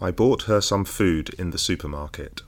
I bought her some food in the supermarket.